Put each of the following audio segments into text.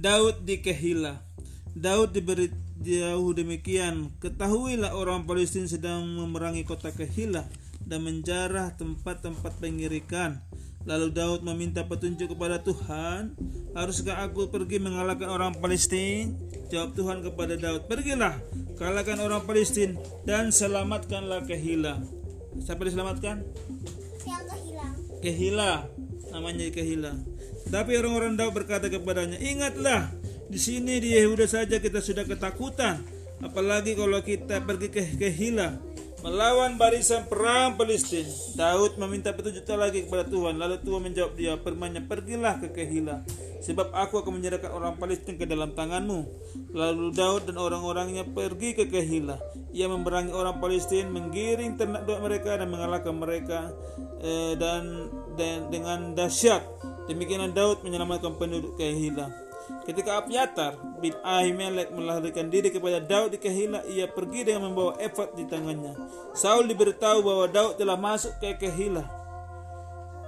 Daud di Kehila. Daud diberitahu demikian, ketahuilah orang Palestina sedang memerangi kota Kehila dan menjarah tempat-tempat pengirikan. Lalu Daud meminta petunjuk kepada Tuhan, haruskah aku pergi mengalahkan orang Palestina? Jawab Tuhan kepada Daud, pergilah, kalahkan orang Palestina dan selamatkanlah Kehila. Siapa diselamatkan? Yang kehilang. Kehila, namanya Kehila. Tapi orang-orang Daud berkata kepadanya, ingatlah, di sini di Yehuda saja kita sudah ketakutan, apalagi kalau kita pergi ke Kehila melawan barisan perang Palestina. Daud meminta petunjuk lagi kepada Tuhan. Lalu Tuhan menjawab dia, firman pergilah ke Kehila, sebab aku akan menyerahkan orang Palestina ke dalam tanganmu. Lalu Daud dan orang-orangnya pergi ke Kehila. Ia memerangi orang Palestina, menggiring ternak mereka dan mengalahkan mereka eh, dan, dan dengan dahsyat. Demikianlah Daud menyelamatkan penduduk Kehila. Ketika Abiatar bin Ahimelek melarikan diri kepada Daud di Kehila, ia pergi dengan membawa efod di tangannya. Saul diberitahu bahwa Daud telah masuk ke Kehila.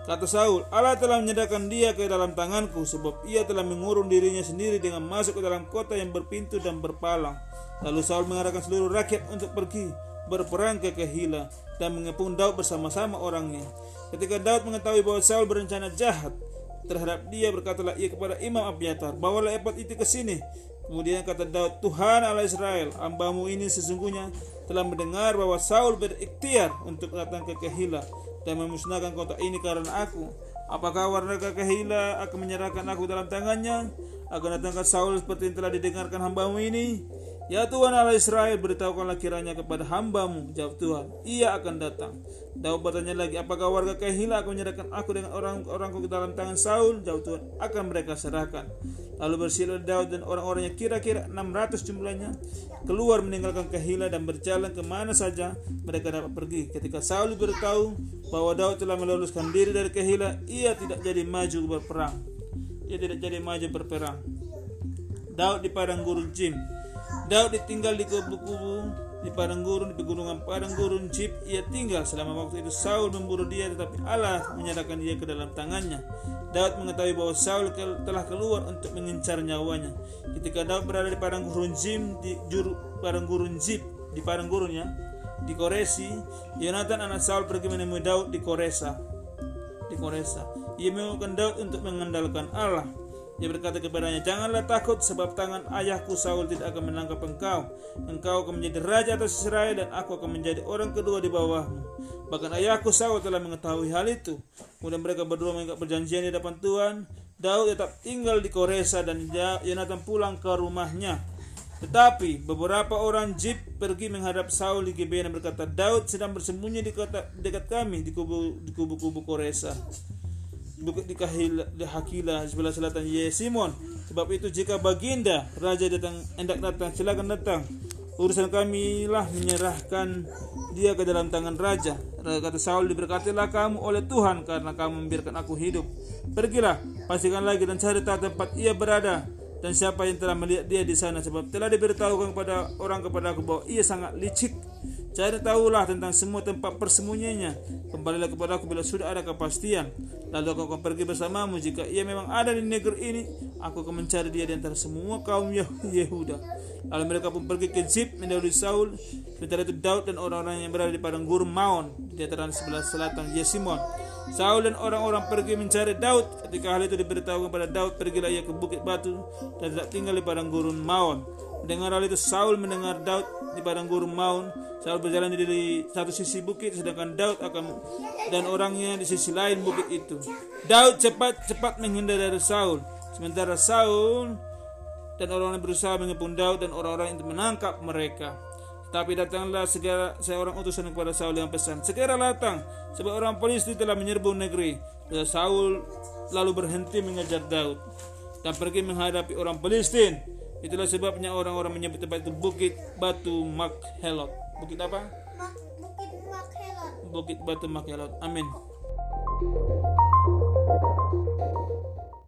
Kata Saul, Allah telah menyerahkan dia ke dalam tanganku sebab ia telah mengurung dirinya sendiri dengan masuk ke dalam kota yang berpintu dan berpalang. Lalu Saul mengarahkan seluruh rakyat untuk pergi berperang ke Kehila dan mengepung Daud bersama-sama orangnya. Ketika Daud mengetahui bahwa Saul berencana jahat, terhadap dia berkatalah ia kepada Imam Abiatar, bawalah epot itu ke sini. Kemudian kata Daud, Tuhan Allah Israel, hambamu ini sesungguhnya telah mendengar bahwa Saul berikhtiar untuk datang ke Kehila dan memusnahkan kota ini karena aku. Apakah warga Kehila akan menyerahkan aku dalam tangannya? Akan datangkan Saul seperti yang telah didengarkan hambamu ini? Ya Tuhan Allah Israel, beritahukanlah kiranya kepada hambamu, jawab Tuhan, ia akan datang. Daud bertanya lagi, apakah warga Kehila akan menyerahkan aku dengan orang-orangku ke dalam tangan Saul? Jawab Tuhan, akan mereka serahkan. Lalu bersilah Daud dan orang-orangnya kira-kira 600 jumlahnya keluar meninggalkan Kehila dan berjalan ke mana saja mereka dapat pergi. Ketika Saul beritahu bahwa Daud telah meluluskan diri dari Kehila, ia tidak jadi maju berperang. Ia tidak jadi maju berperang. Daud di padang gurun Jim Daud ditinggal di kubu-kubu di padang gurun di pegunungan padang gurun Jib ia tinggal selama waktu itu. Saul memburu dia tetapi Allah menyerahkan dia ke dalam tangannya. Daud mengetahui bahwa Saul telah keluar untuk mengincar nyawanya. Ketika Daud berada di padang gurun Jim di juru padang gurun Jib di padang gurunnya di Koresi Yonatan anak Saul pergi menemui Daud di Koresa. Di Koresa. Ia menemukan Daud untuk mengandalkan Allah dia berkata kepadanya, Janganlah takut sebab tangan ayahku Saul tidak akan menangkap engkau. Engkau akan menjadi raja atas Israel dan aku akan menjadi orang kedua di bawahmu. Bahkan ayahku Saul telah mengetahui hal itu. Kemudian mereka berdua mengikat perjanjian di depan Tuhan. Daud tetap tinggal di Koresa dan Yonatan pulang ke rumahnya. Tetapi beberapa orang Jib pergi menghadap Saul di Gibeon dan berkata, Daud sedang bersembunyi di dekat kami di kubu di kubu-kubu Koresa di Hakila sebelah selatan. Ye Simon. Sebab itu jika baginda raja datang hendak datang silakan datang. Urusan kami lah menyerahkan dia ke dalam tangan raja. Kata Saul diberkatilah kamu oleh Tuhan karena kamu membiarkan aku hidup. Pergilah pastikan lagi dan cari tahu tempat ia berada dan siapa yang telah melihat dia di sana. Sebab telah diberitahukan kepada orang kepada aku bahwa ia sangat licik Cari tahulah tentang semua tempat persembunyiannya. Kembalilah kepada aku bila sudah ada kepastian. Lalu aku akan pergi bersamamu. Jika ia memang ada di negeri ini, aku akan mencari dia di antara semua kaum Yehuda. Lalu mereka pun pergi ke Zip mendahului Saul. Sementara itu Daud dan orang-orang yang berada di padang gurun Maon di dataran sebelah selatan Yesimon. Saul dan orang-orang pergi mencari Daud. Ketika hal itu diberitahukan kepada Daud, pergilah ia ke bukit batu dan tidak tinggal di padang gurun Maon. Mendengar hal itu Saul mendengar Daud di padang gurun Maun. Saul berjalan di satu sisi bukit sedangkan Daud akan dan orangnya di sisi lain bukit itu. Daud cepat-cepat menghindar dari Saul. Sementara Saul dan orang-orang berusaha mengepung Daud dan orang-orang itu menangkap mereka. Tapi datanglah segera seorang utusan kepada Saul yang pesan, segera datang, sebab orang polisi telah menyerbu negeri. Dan Saul lalu berhenti mengejar Daud dan pergi menghadapi orang Palestina Itulah sebabnya orang-orang menyebut tempat itu Bukit Batu Makhelot. Bukit apa? Bukit Makhelot. Bukit Batu Makhelot. Amin.